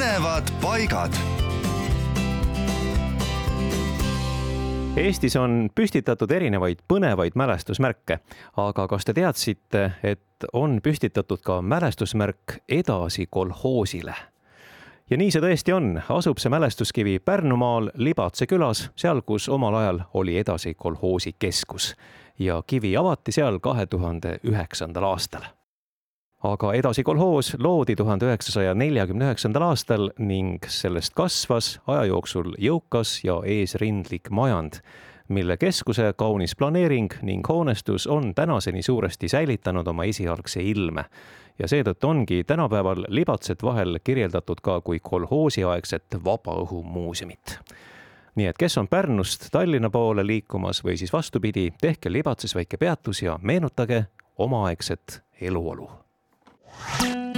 põnevad paigad. Eestis on püstitatud erinevaid põnevaid mälestusmärke, aga kas te teadsite, et on püstitatud ka mälestusmärk Edasi kolhoosile? ja nii see tõesti on, asub see mälestuskivi Pärnumaal Libatse külas, seal, kus omal ajal oli Edasi kolhoosi keskus ja kivi avati seal kahe tuhande üheksandal aastal aga Edasi kolhoos loodi tuhande üheksasaja neljakümne üheksandal aastal ning sellest kasvas aja jooksul jõukas ja eesrindlik majand, mille keskuse kaunis planeering ning hoonestus on tänaseni suuresti säilitanud oma esialgse ilme. ja seetõttu ongi tänapäeval Libatset vahel kirjeldatud ka kui kolhoosiaegset vabaõhumuuseumit nii et kes on Pärnust Tallinna poole liikumas või siis vastupidi, tehke Libatses väike peatus ja meenutage omaaegset eluolu you.